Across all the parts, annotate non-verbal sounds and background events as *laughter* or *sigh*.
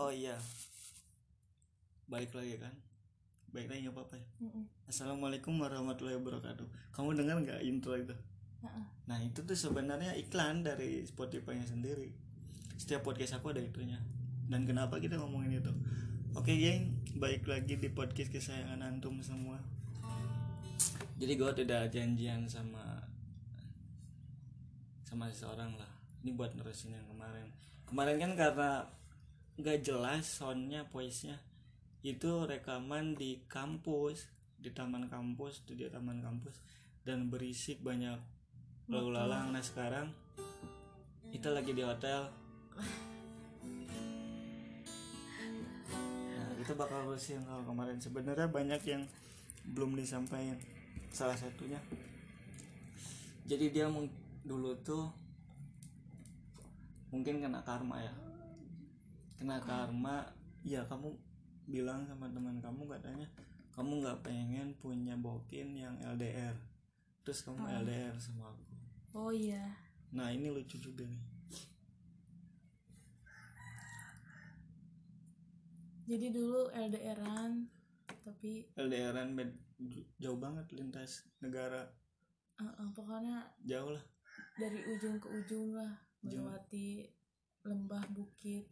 oh iya. Balik lagi kan? Baik lagi nggak apa-apa ya? Mm-mm. assalamualaikum warahmatullahi wabarakatuh. Kamu dengar nggak intro itu? Heeh. nah itu tuh sebenarnya iklan dari Spotify-nya sendiri. Setiap podcast aku ada itunya. Dan kenapa kita ngomongin itu? Oke geng baik lagi di podcast kesayangan antum semua. Jadi gue tidak janjian sama sama seseorang lah. Ini buat nerusin yang kemarin. Kemarin kan karena nggak jelas soundnya voice nya itu rekaman di kampus di taman kampus di taman kampus dan berisik banyak lalu lalang nah sekarang kita lagi di hotel. Nah itu bakal bersihin kalau kemarin. Sebenarnya banyak yang belum disampaikan salah satunya. Jadi dia dulu tuh mungkin kena karma ya kena karma ya kamu bilang sama teman kamu katanya kamu nggak pengen punya bokin yang LDR terus kamu LDR sama aku. Oh iya. Nah ini lucu juga nih. Jadi dulu LDRan tapi LDRan bed jauh banget lintas negara. Eh, eh, pokoknya jauh lah. dari ujung ke ujung lah melewati lembah bukit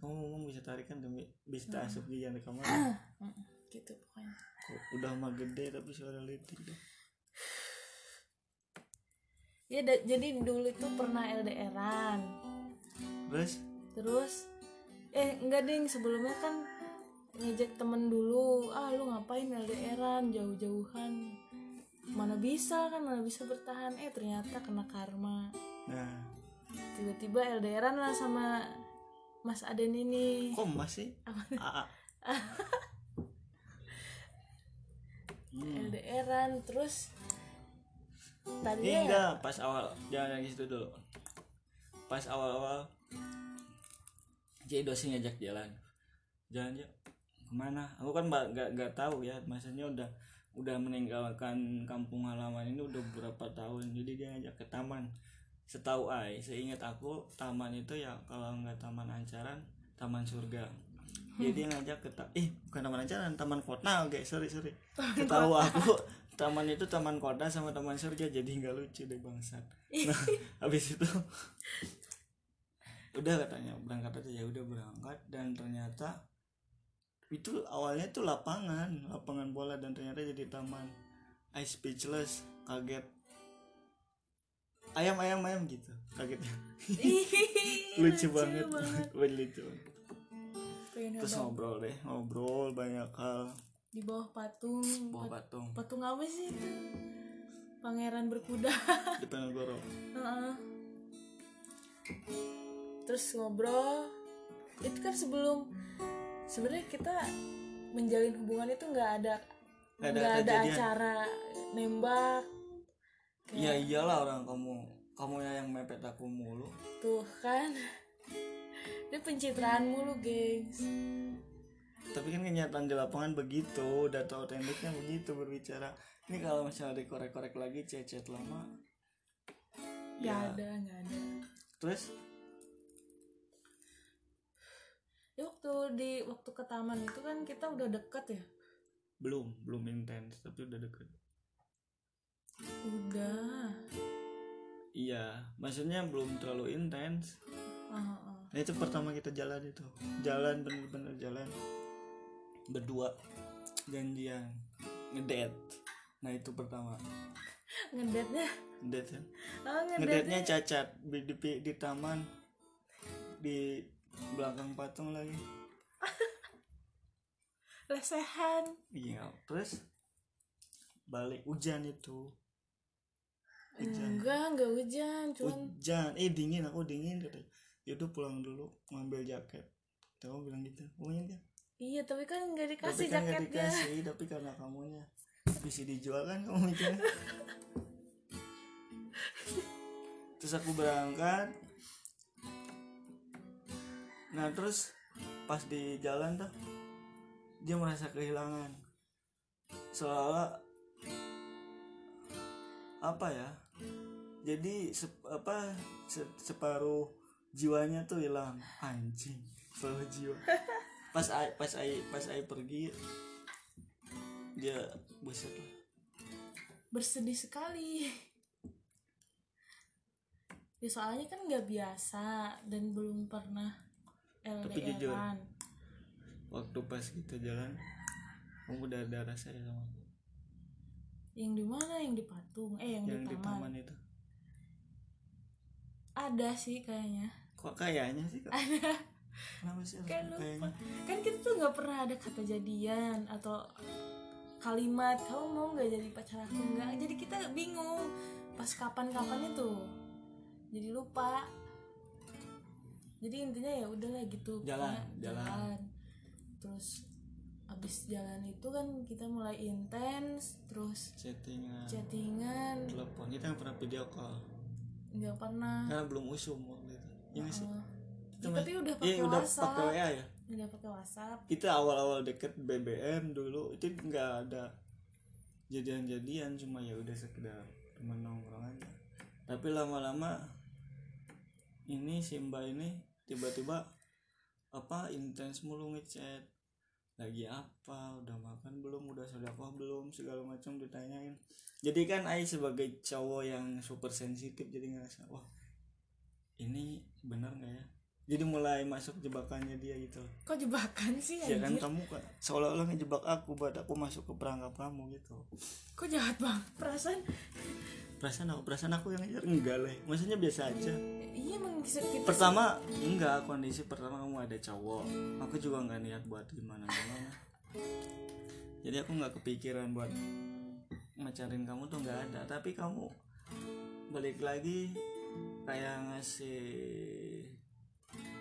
kamu ngomong bisa tarikan demi bisa asup di yang kamar. Mm, gitu pokoknya. Kok udah mah gede tapi suara letik deh ya da- jadi dulu itu pernah LDRan terus? Terus eh enggak ding. Sebelumnya kan ngejek temen dulu. Ah lu ngapain LDRan jauh-jauhan. Mana bisa kan? Mana bisa bertahan? Eh ternyata kena karma. Nah. Tiba-tiba LDRan lah sama Mas Aden *laughs* ini kok Apa? AA hmm. LDRan terus tadinya ya? enggak pas awal jangan yang situ dulu. Pas awal-awal jadi dosi ngajak jalan. Jalan yuk ke mana? Aku kan nggak nggak tahu ya maksudnya udah udah meninggalkan kampung halaman ini udah beberapa tahun. Jadi dia ngajak ke taman setahu ay seingat aku taman itu ya kalau nggak taman ancaran taman surga. Jadi dia ngajak ke ta- eh bukan taman ancaran taman kota oke sorry sorry. Setahu aku taman itu taman kota sama taman surga jadi nggak lucu deh bangsat. Nah habis itu *laughs* udah katanya berangkat aja ya udah berangkat dan ternyata itu awalnya tuh lapangan lapangan bola dan ternyata jadi taman. I speechless kaget ayam ayam ayam gitu kagetnya. *laughs* Lucu banget. *laughs* lucu pengen terus ngobrol deh ngobrol banyak hal. Di bawah patung. Bawa patung. Patung apa sih? Itu pangeran berkuda. *laughs* Di Penogoro Heeh. terus ngobrol. Itu kan sebelum sebenarnya kita menjalin hubungan itu nggak ada Nggak ada ada acara nembak ya iyalah orang kamu kamu yang mepet aku mulu. Tuh kan. Ini pencitraan mulu gengs. Tapi kan kenyataan di lapangan begitu data otentiknya begitu berbicara. Ini kalau misalnya dikorek-korek lagi cecet lama. Nggak ya. ada nggak ada. Terus? Ya waktu di waktu ke taman itu kan kita udah deket ya? Belum belum intens tapi udah deket udah. Iya maksudnya belum terlalu intens. Ah, ah. nah itu pertama kita jalan itu. Jalan bener-bener jalan. Berdua. Janjian. Ngedate nah itu pertama. Ngedetnya? Ngedate kan oh ngedetnya. Ngedate-nya cacat. Di, di, di taman. Di belakang patung lagi. *laughs* Lesehan. Iya terus balik. Hujan itu hujan. Enggak enggak hujan cuman hujan. Eh dingin aku dingin kata yaudah pulang dulu ngambil jaket. Kamu bilang gitu. Pokoknya dia. Iya tapi kan nggak tapi dikasih kan nggak jaketnya. dikasih tapi karena kamunya bisa dijual kan kamu mikirnya. *laughs* Terus aku berangkat. Nah terus pas di jalan tuh dia merasa kehilangan. Seolah apa ya jadi sep- apa se- separuh jiwanya tuh hilang. Anjing bawa jiwa. *laughs* Pas ai pas ai pas ai pergi dia buset lah. Bersedih sekali. Ya soalnya kan nggak biasa dan belum pernah Tapi jujur. LDRan waktu pas kita jalan kamu udah ada rasa ya sama aku yang di mana? Yang di patung. Eh yang, yang di di taman. taman itu. Ada sih kayaknya. Kok kayaknya sih kak? Kenapa sih Kayak lupa. kayaknya? Kan kita tuh nggak pernah ada kata jadian atau kalimat kamu mau nggak jadi pacar aku? Nggak. Jadi kita bingung. Pas kapan kapan itu. Jadi lupa. Jadi intinya ya udahlah gitu. Jalan, Pokoknya jalan. terus abis jalan itu kan kita mulai intens terus chattingan. chattingan. Telepon kita nggak pernah video call? Nggak pernah. Karena belum usum waktu itu. Iya nggak sih? Ya, tapi udah iya pakai udah WhatsApp. pakai WA ya? Udah pakai WhatsApp. Kita awal-awal deket BBM dulu itu nggak ada jadian-jadian cuma ya udah sekedar teman nongkrong aja. Tapi lama-lama ini si mbak ini tiba-tiba apa intens mulu ngechat lagi apa? Udah makan belum? Udah sedekah belum? Segala macam ditanyain. Jadi kan Ai sebagai cowok yang super sensitif jadi ngerasa wah ini benar nggak ya? Jadi mulai masuk jebakannya dia gitu. Kok jebakan sih ya kan kamu kan seolah-olah ngejebak aku buat aku masuk ke perangkap kamu gitu. Kok jahat banget perasaan? Perasaan aku perasaan aku yang enggak lah. Maksudnya biasa aja iya emang kita pertama enggak kondisi pertama kamu ada cowok. Aku juga nggak niat buat gimana gimana. Jadi aku nggak kepikiran buat ngacarin kamu tuh nggak ada. Tapi kamu balik lagi kayak ngasih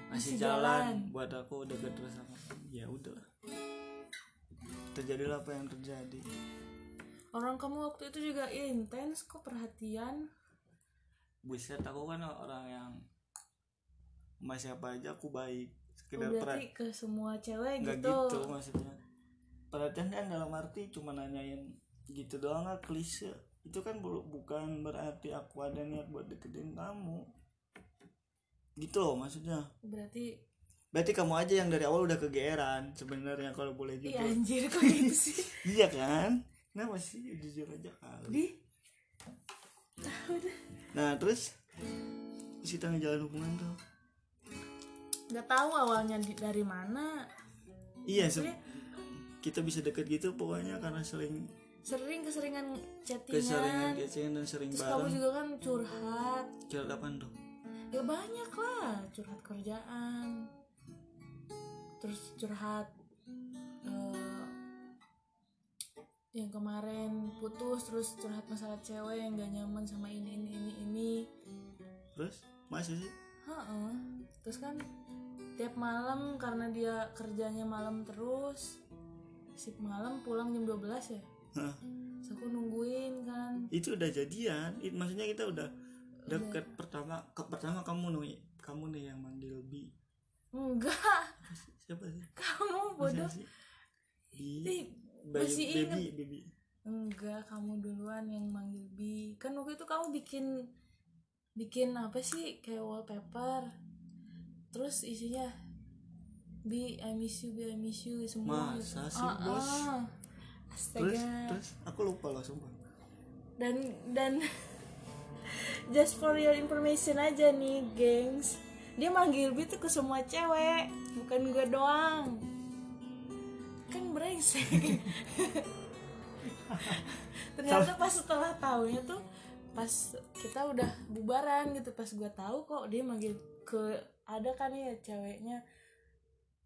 ngasih jalan, jalan. buat aku deket terus sama ya udah. Terjadilah apa yang terjadi. Orang kamu waktu itu juga intens kok perhatian buset aku kan orang yang sama siapa aja aku baik. Sekedar perhatian berarti ke semua cewek nggak gitu, gitu maksudnya. Perhatian kan dalam arti cuma nanyain gitu doang nggak klise. Itu kan bu- bukan berarti aku ada niat buat deketin kamu. Gitu loh maksudnya. Berarti berarti kamu aja yang dari awal udah kegeeran sebenarnya kalau boleh iya jujur. anjir kok *laughs* gitu sih? Iya kan? Kenapa sih? Jujur aja kali. Di nah terus? Terus kita ngejalan hubungan tuh? Nggak tahu awalnya di- dari mana. Iya se- kita bisa deket gitu pokoknya karena sering sering keseringan keseringan chattingan chattingan dan sering terus kamu bareng juga kan curhat. Curhat apaan tuh? Ya banyak lah curhat kerjaan. Terus curhat yang kemarin putus terus curhat masalah cewek yang gak nyaman sama ini ini ini ini. Terus? Masih sih? Heeh. terus kan tiap malam karena dia kerjanya malam terus sip malam pulang jam 12 ya? Terus aku nungguin kan. Itu udah jadian. It, maksudnya kita udah deket pertama ke pertama kamu nih kamu nih yang manggil bi enggak. Siapa sih? Kamu bodoh. bi Bayi masih baby baby Enggak, kamu duluan yang manggil Bi. Kan waktu itu kamu bikin bikin apa sih kayak wallpaper. Terus isinya Bi, I miss you, Bi, I miss you semua. Masa gitu. sih, Bos? Astaga. terus terus aku lupa loh sumpah Dan dan *laughs* just for your information aja nih, gengs. Dia manggil Bi tuh ke semua cewek, bukan gue doang. Kan brengsek. *laughs* ternyata pas setelah tahunya tuh pas kita udah bubaran gitu pas gue tahu kok dia manggil ke ada kan ya ceweknya.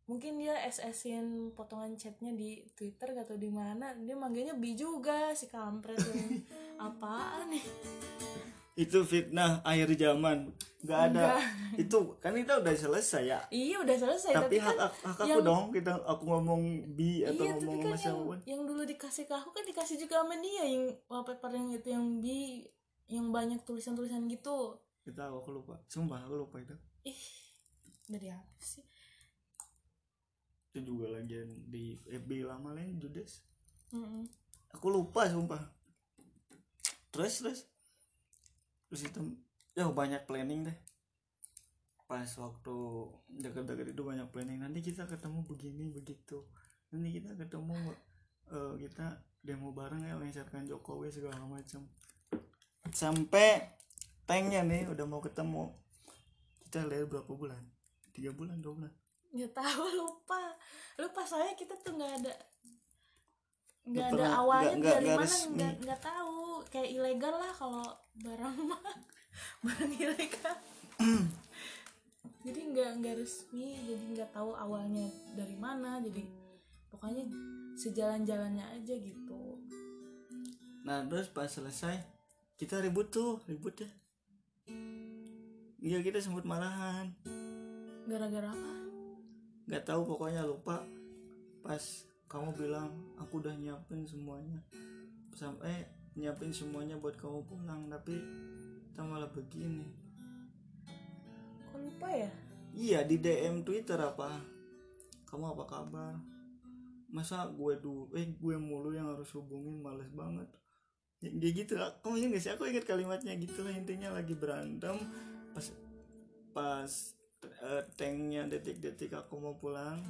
Mungkin dia SS-in potongan chatnya di Twitter atau di mana dia manggilnya bi juga si kampret ini. *laughs* Apaan nih itu fitnah akhir zaman. Nggak ada. Itu kan kita udah selesai ya? Iya udah selesai tapi tapi, hak, kan hak aku yang- dong kita aku ngomong bi atau iya ngomong kan sama yang, siapa pun yang dulu dikasih ke aku kan dikasih juga sama dia yang wallpaper yang itu yang bi yang banyak tulisan-tulisan gitu. Kita aku lupa. Sumpah aku lupa itu. Ih dari apa sih. Itu juga lagi di FB lama lain Judes. Mm-mm. aku lupa sumpah. Terus terus terus itu ya banyak planning deh. Pas waktu dekat-dekat itu banyak planning. Nanti kita ketemu begini begitu. Nanti kita ketemu eh, kita demo bareng ya mengejarkan Jokowi segala macam. Sampai tanknya nih udah mau ketemu. Kita lihat berapa bulan? Tiga bulan dua bulan? Nggak tahu lupa. Lupa soalnya kita tuh nggak ada nggak Nggak ada awalnya nggak- nggak- dari nggak mana nggak nggak tahu kayak ilegal lah kalau barang *laughs* mah barang ilegal *clears throat* jadi nggak nggak resmi jadi nggak tahu awalnya dari mana jadi pokoknya sejalan-jalannya aja gitu Nah terus pas selesai kita ribut tuh ribut ya. Iya kita sempat marahan. gara-gara apa Gak tahu pokoknya lupa. Pas kamu bilang aku udah nyiapin semuanya sampai nyiapin semuanya buat kamu pulang tapi kita malah begini. kok lupa ya Iya di DM Twitter apa? Kamu apa kabar? Masa gue dulu, eh gue mulu yang harus hubungin males banget. Ya, dia gitu lah. Kamu ingat sih? Aku ingat kalimatnya gitu lah intinya lagi berantem pas pas eh, tanknya detik-detik aku mau pulang.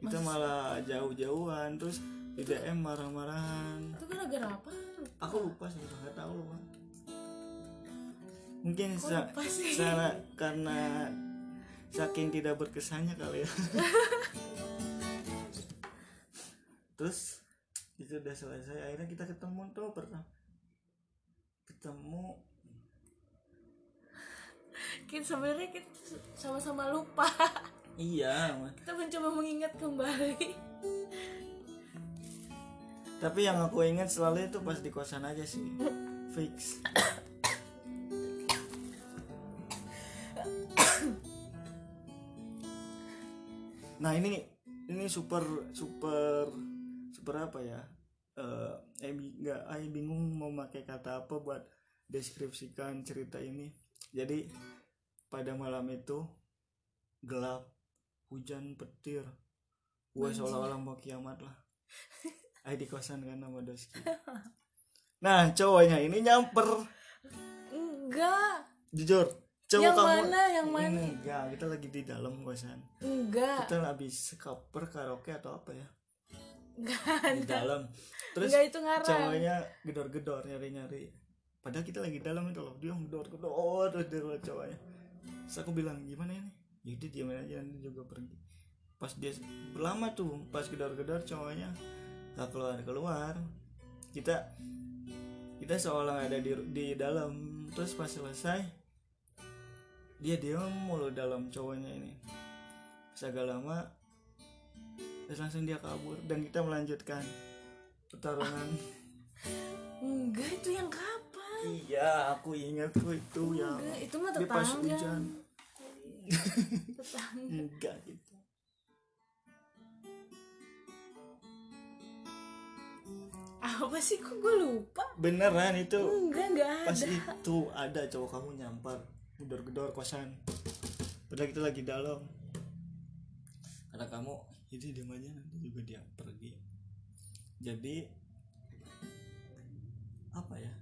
Kita malah jauh-jauhan terus di DM marah-marahan. itu gara-gara apa? Aku lupa sih, nggak tahu lupa. Mungkin sa- salah karena saking tidak berkesannya kali ya. *laughs* Terus itu udah selesai. Akhirnya kita ketemu tuh pertama. Ketemu. Kita sebenarnya kita sama-sama lupa *laughs* iya. Kita mencoba mengingat kembali. Tapi yang aku ingat selalu itu pas di kosan aja sih. Fix. Nah ini ini super super super apa ya? Eh eh nggak Ai bingung mau pakai kata apa buat deskripsikan cerita ini. Jadi pada malam itu gelap hujan petir. Gue seolah-olah mau kiamat lah. *laughs* Ai di kosan kan sama Doski. Nah cowoknya ini nyamper. Enggak. Jujur cowok Yang kamu mana, yang mana? enggak kita lagi di dalam kosan. Enggak. Kita habis cover karaoke atau apa ya? Enggak di dalam. Terus enggak itu ngarang. cowoknya gedor-gedor nyari-nyari. Padahal kita lagi dalam itu loh dia gedor-gedor terus dia liat cowoknya. Terus aku bilang gimana ini yaudah diamin aja nanti juga pergi. Pas dia berlama tuh pas gedor-gedor cowoknya gak keluar keluar. Kita kita seolah ada di di dalam. Terus pas selesai dia diam mulu dalam cowoknya ini. Terus agak lama terus langsung dia kabur. Dan kita melanjutkan pertarungan. *laughs* Enggak itu yang kapan? Iya aku ingat itu ya enggak itu mah dia pas tetangga hujan tetangga. Enggak gitu. Apa sih? Kok gue lupa? Beneran itu enggak enggak pas ada itu ada cowok kamu nyampar gedor-gedor kosan. Padahal kita lagi dalam. Kata kamu itu diam aja nanti juga dia pergi. Jadi apa ya?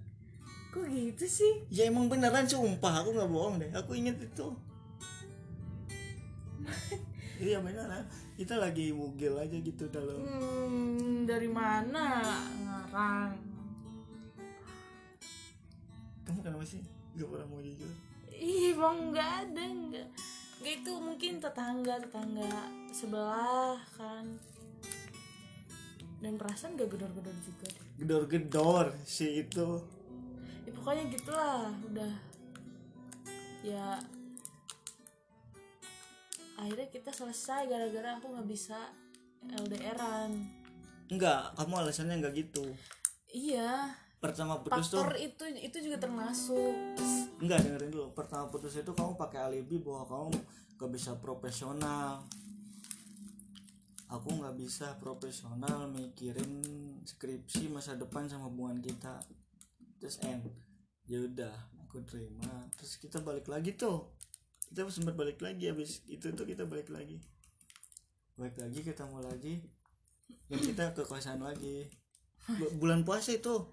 Kok gitu sih? Ya emang beneran sumpah. Aku nggak bohong deh. Aku inget itu iya beneran kita lagi mugil aja gitu dalam hmm, dari mana? Ngarang. Kamu kenapa sih? Gak pernah mau jujur. Ih bang nggak ada nggak. Nggak itu mungkin tetangga tetangga sebelah kan. Dan perasaan gak gedor-gedor juga deh. gedor-gedor si itu. Ya pokoknya gitulah udah. Ya akhirnya kita selesai gara-gara aku nggak bisa LDRan enggak kamu alasannya enggak gitu. Iya. Pertama putus tuh faktor itu itu juga termasuk. Enggak dengerin dulu. Pertama putus itu kamu pakai alibi bahwa kamu gak bisa profesional. Aku nggak bisa profesional mikirin skripsi masa depan sama hubungan kita. Terus end. Ya udah aku terima. Terus kita balik lagi tuh kita sempat balik lagi habis itu tuh kita balik lagi. Balik lagi ketemu lagi. Dan kita ke kosan lagi. Bu- bulan puasa itu.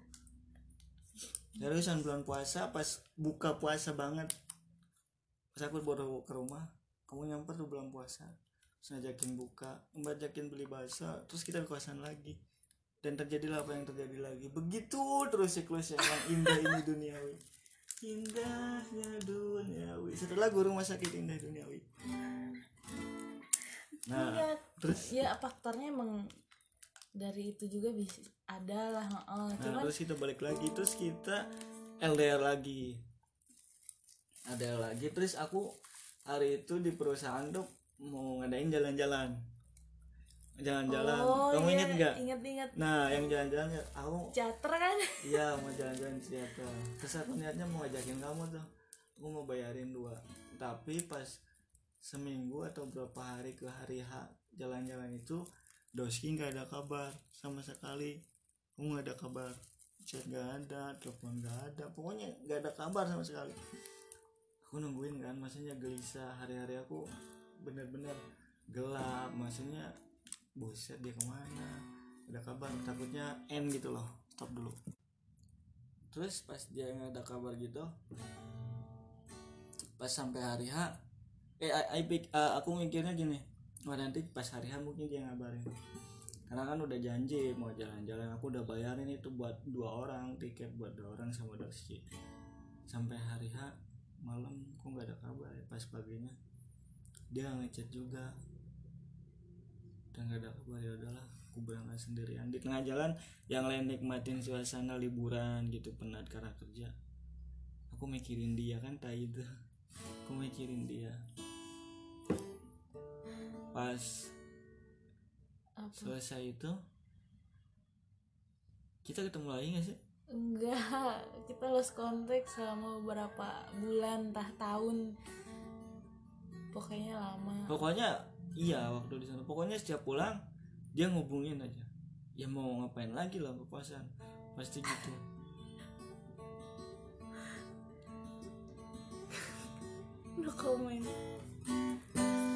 Seriusan bulan puasa pas buka puasa banget. Pas aku baru ke rumah kamu nyamper tuh belum puasa. Terus ngajakin buka mbak ajakin beli bakso terus kita ke kosan lagi. Dan terjadilah apa yang terjadi lagi. Begitu terus siklus yang indah ini duniawi indahnya duniawi. Setelah guru rumah sakit indah duniawi. Nah Iya, terus? ya faktornya emang dari itu juga bisa ada lah heeh. Nah, cuman terus kita balik lagi terus kita LDR lagi. Ada lagi terus aku hari itu di perusahaan tuh mau ngadain jalan-jalan jalan-jalan. Oh kamu iya, inget nggak? Inget inget nah yang jalan-jalan ya, aku Jater kan? Iya mau jalan-jalan siapa? Terus aku niatnya mau ngajakin kamu tuh. Aku mau bayarin dua. Tapi pas seminggu atau berapa hari ke hari H jalan-jalan itu Doski nggak ada kabar sama sekali. Kamu nggak ada kabar. Chat nggak ada telepon nggak ada. Pokoknya nggak ada kabar sama sekali. Aku nungguin kan maksudnya gelisah. Hari-hari aku bener-bener gelap. Maksudnya buset dia ke mana? Ada kabar? Takutnya end gitu loh. Stop dulu. Terus pas dia nggak ada kabar gitu pas sampai hari H eh I, I pick- uh, aku mikirnya gini. Wah nanti pas hari H mungkin dia ngabarin. Karena kan udah janji mau jalan-jalan aku udah bayarin itu buat dua orang tiket buat dua orang sama Doski sampai hari H malam kok nggak ada kabar ya? Pas paginya dia ngechat juga dan nggak ada kabar ya udahlah aku berangkat sendirian. Di tengah jalan yang lain nikmatin suasana liburan gitu penat karena kerja. Aku mikirin dia kan tai itu. Aku mikirin dia. Pas apa? selesai itu kita ketemu lagi gak sih? Enggak kita lost contact selama beberapa bulan entah tahun. Pokoknya lama. Pokoknya iya waktu di sana. Pokoknya setiap pulang dia ngubungin aja. Ya mau ngapain lagi lah ke kosan pasti gitu. No comment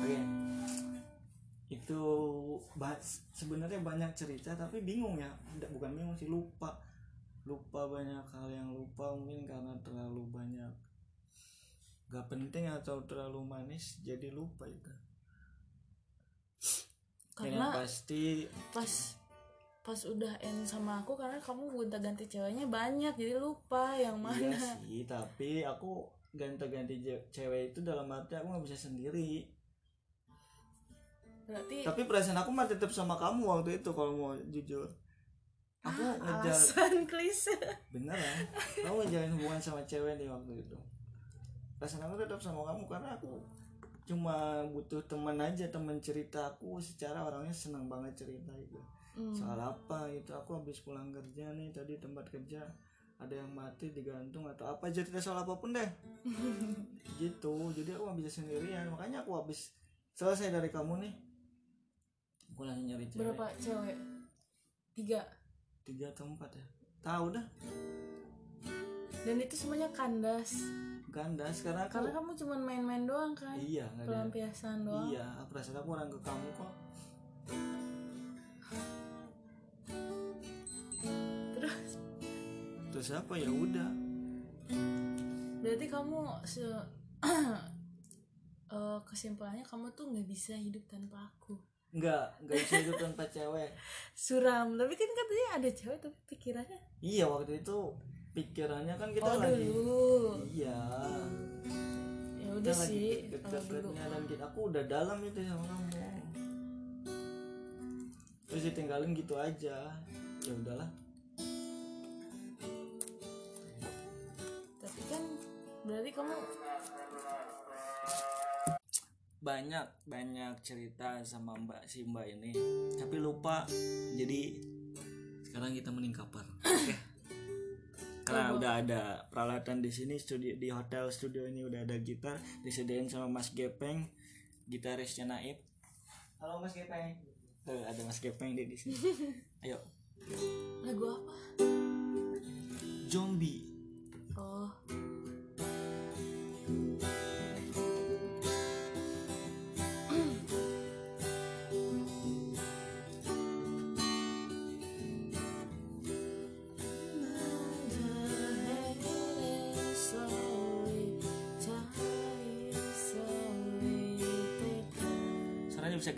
oke. Itu sebenarnya banyak cerita tapi bingung ya. Nggak, bukan bingung sih lupa. Lupa banyak hal yang lupa mungkin karena terlalu banyak. Gak penting atau terlalu manis jadi lupa itu Karena pasti pas pas udah end sama aku karena kamu gonta ganti ceweknya banyak jadi lupa yang mana Iya sih, tapi aku ganti-ganti cewek itu dalam arti aku nggak bisa sendiri. berarti Tapi perasaan aku mah tetap sama kamu waktu itu kalau mau jujur. Aku ngejar alasan *laughs* klise beneran. Kamu ngejalin hubungan sama cewek nih waktu itu. Perasaan aku tetap sama kamu karena aku cuma butuh teman aja teman cerita aku secara orangnya senang banget cerita itu Hmm. soal apa itu aku habis pulang kerja nih tadi tempat kerja ada yang mati digantung atau apa cerita soal apa pun deh. *laughs* Gitu jadi aku bisa sendirian makanya aku habis selesai dari kamu nih. Aku langsung nyari cewek. Berapa cewek? Tiga? Tiga atau empat ya? Tahu dah. Dan itu semuanya kandas ganda sekarang aku karena kamu cuma main-main doang kan? Iya pelampiasan doang. iya perasaan aku orang ke kamu kok. Terus? Terus apa? Ya udah. Berarti kamu se *clears throat* eh, kesimpulannya kamu tuh nggak bisa hidup tanpa aku. Nggak nggak bisa hidup tanpa *laughs* cewek. Suram. Tapi kan katanya ada cewek tapi pikirannya iya waktu itu pikirannya kan kita oh lagi dulu. Iya. Ya udah sih deket-deketnya dan kita aku udah dalam itu sama kamu. Terus ditinggalin gitu aja. Ya udahlah. Tapi kan berarti kamu banyak banyak cerita sama mbak si mbak ini. Tapi lupa jadi sekarang kita mending oke karena udah ada peralatan di sini studio di hotel studio ini udah ada gitar disediain sama Mas Gepeng gitarisnya Naib. Halo Mas Gepeng. Tuh, ada Mas Gepeng di di sini. *laughs* Ayo. Lagu apa? Zombie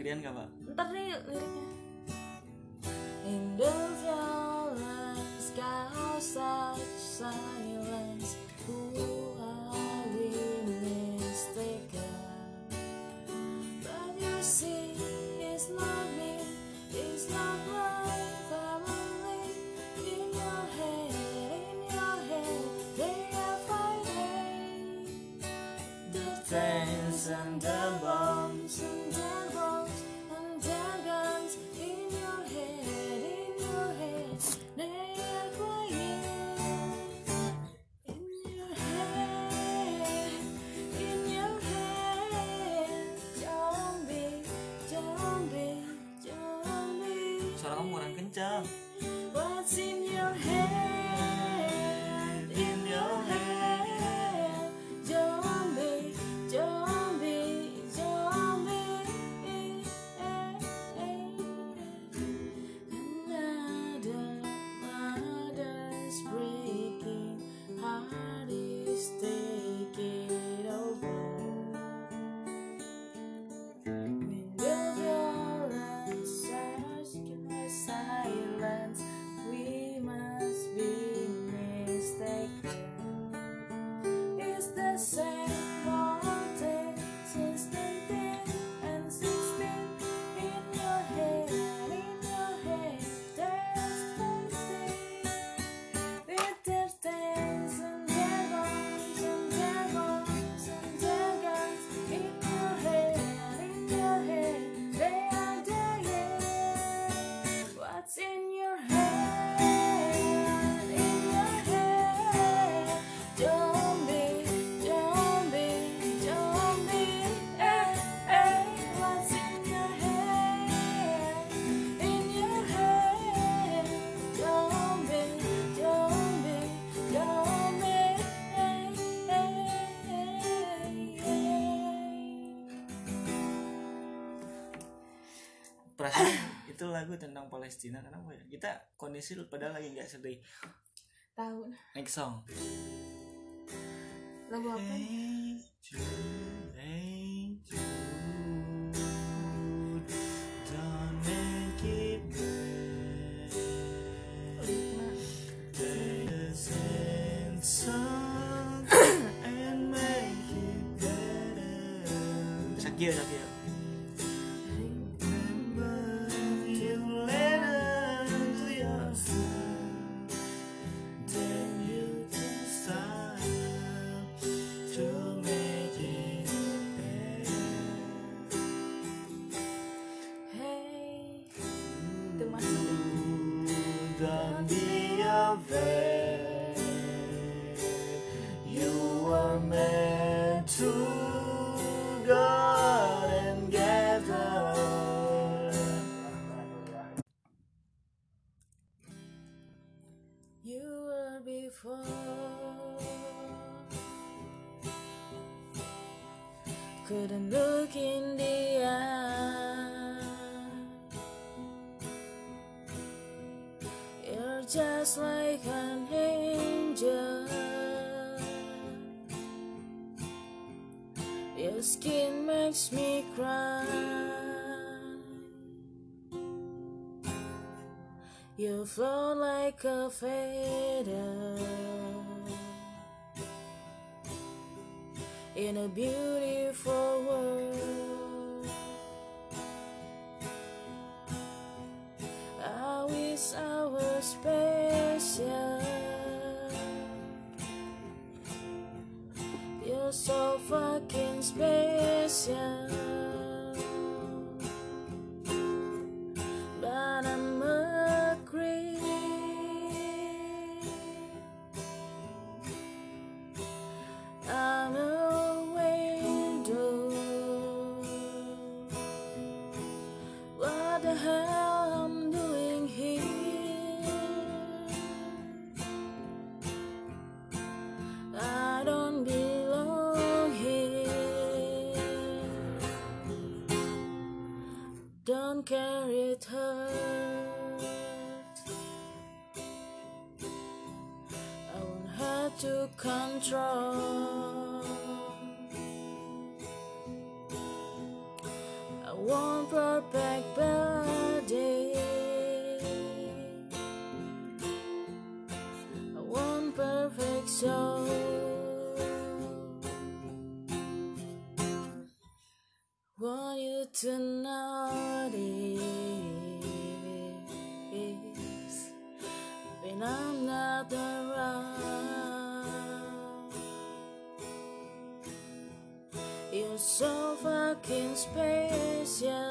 negerian gak pak? 진. Palestina kenapa ya? Kita kondisi padahal lagi nggak sedih. Tahu. Next song. Lagu apa? Hey, Jude, hey, Jude, don't make it Shakira, Shakira. couldn't look in the eye. You're just like an angel. Your skin makes me cry. You flow like a feather in a beauty. can it hurt? I won't have to control. I want perfect body. I won't perfect soul. So fucking space yeah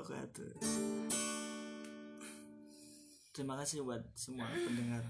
wabarakatuh. Terima kasih buat semua pendengar.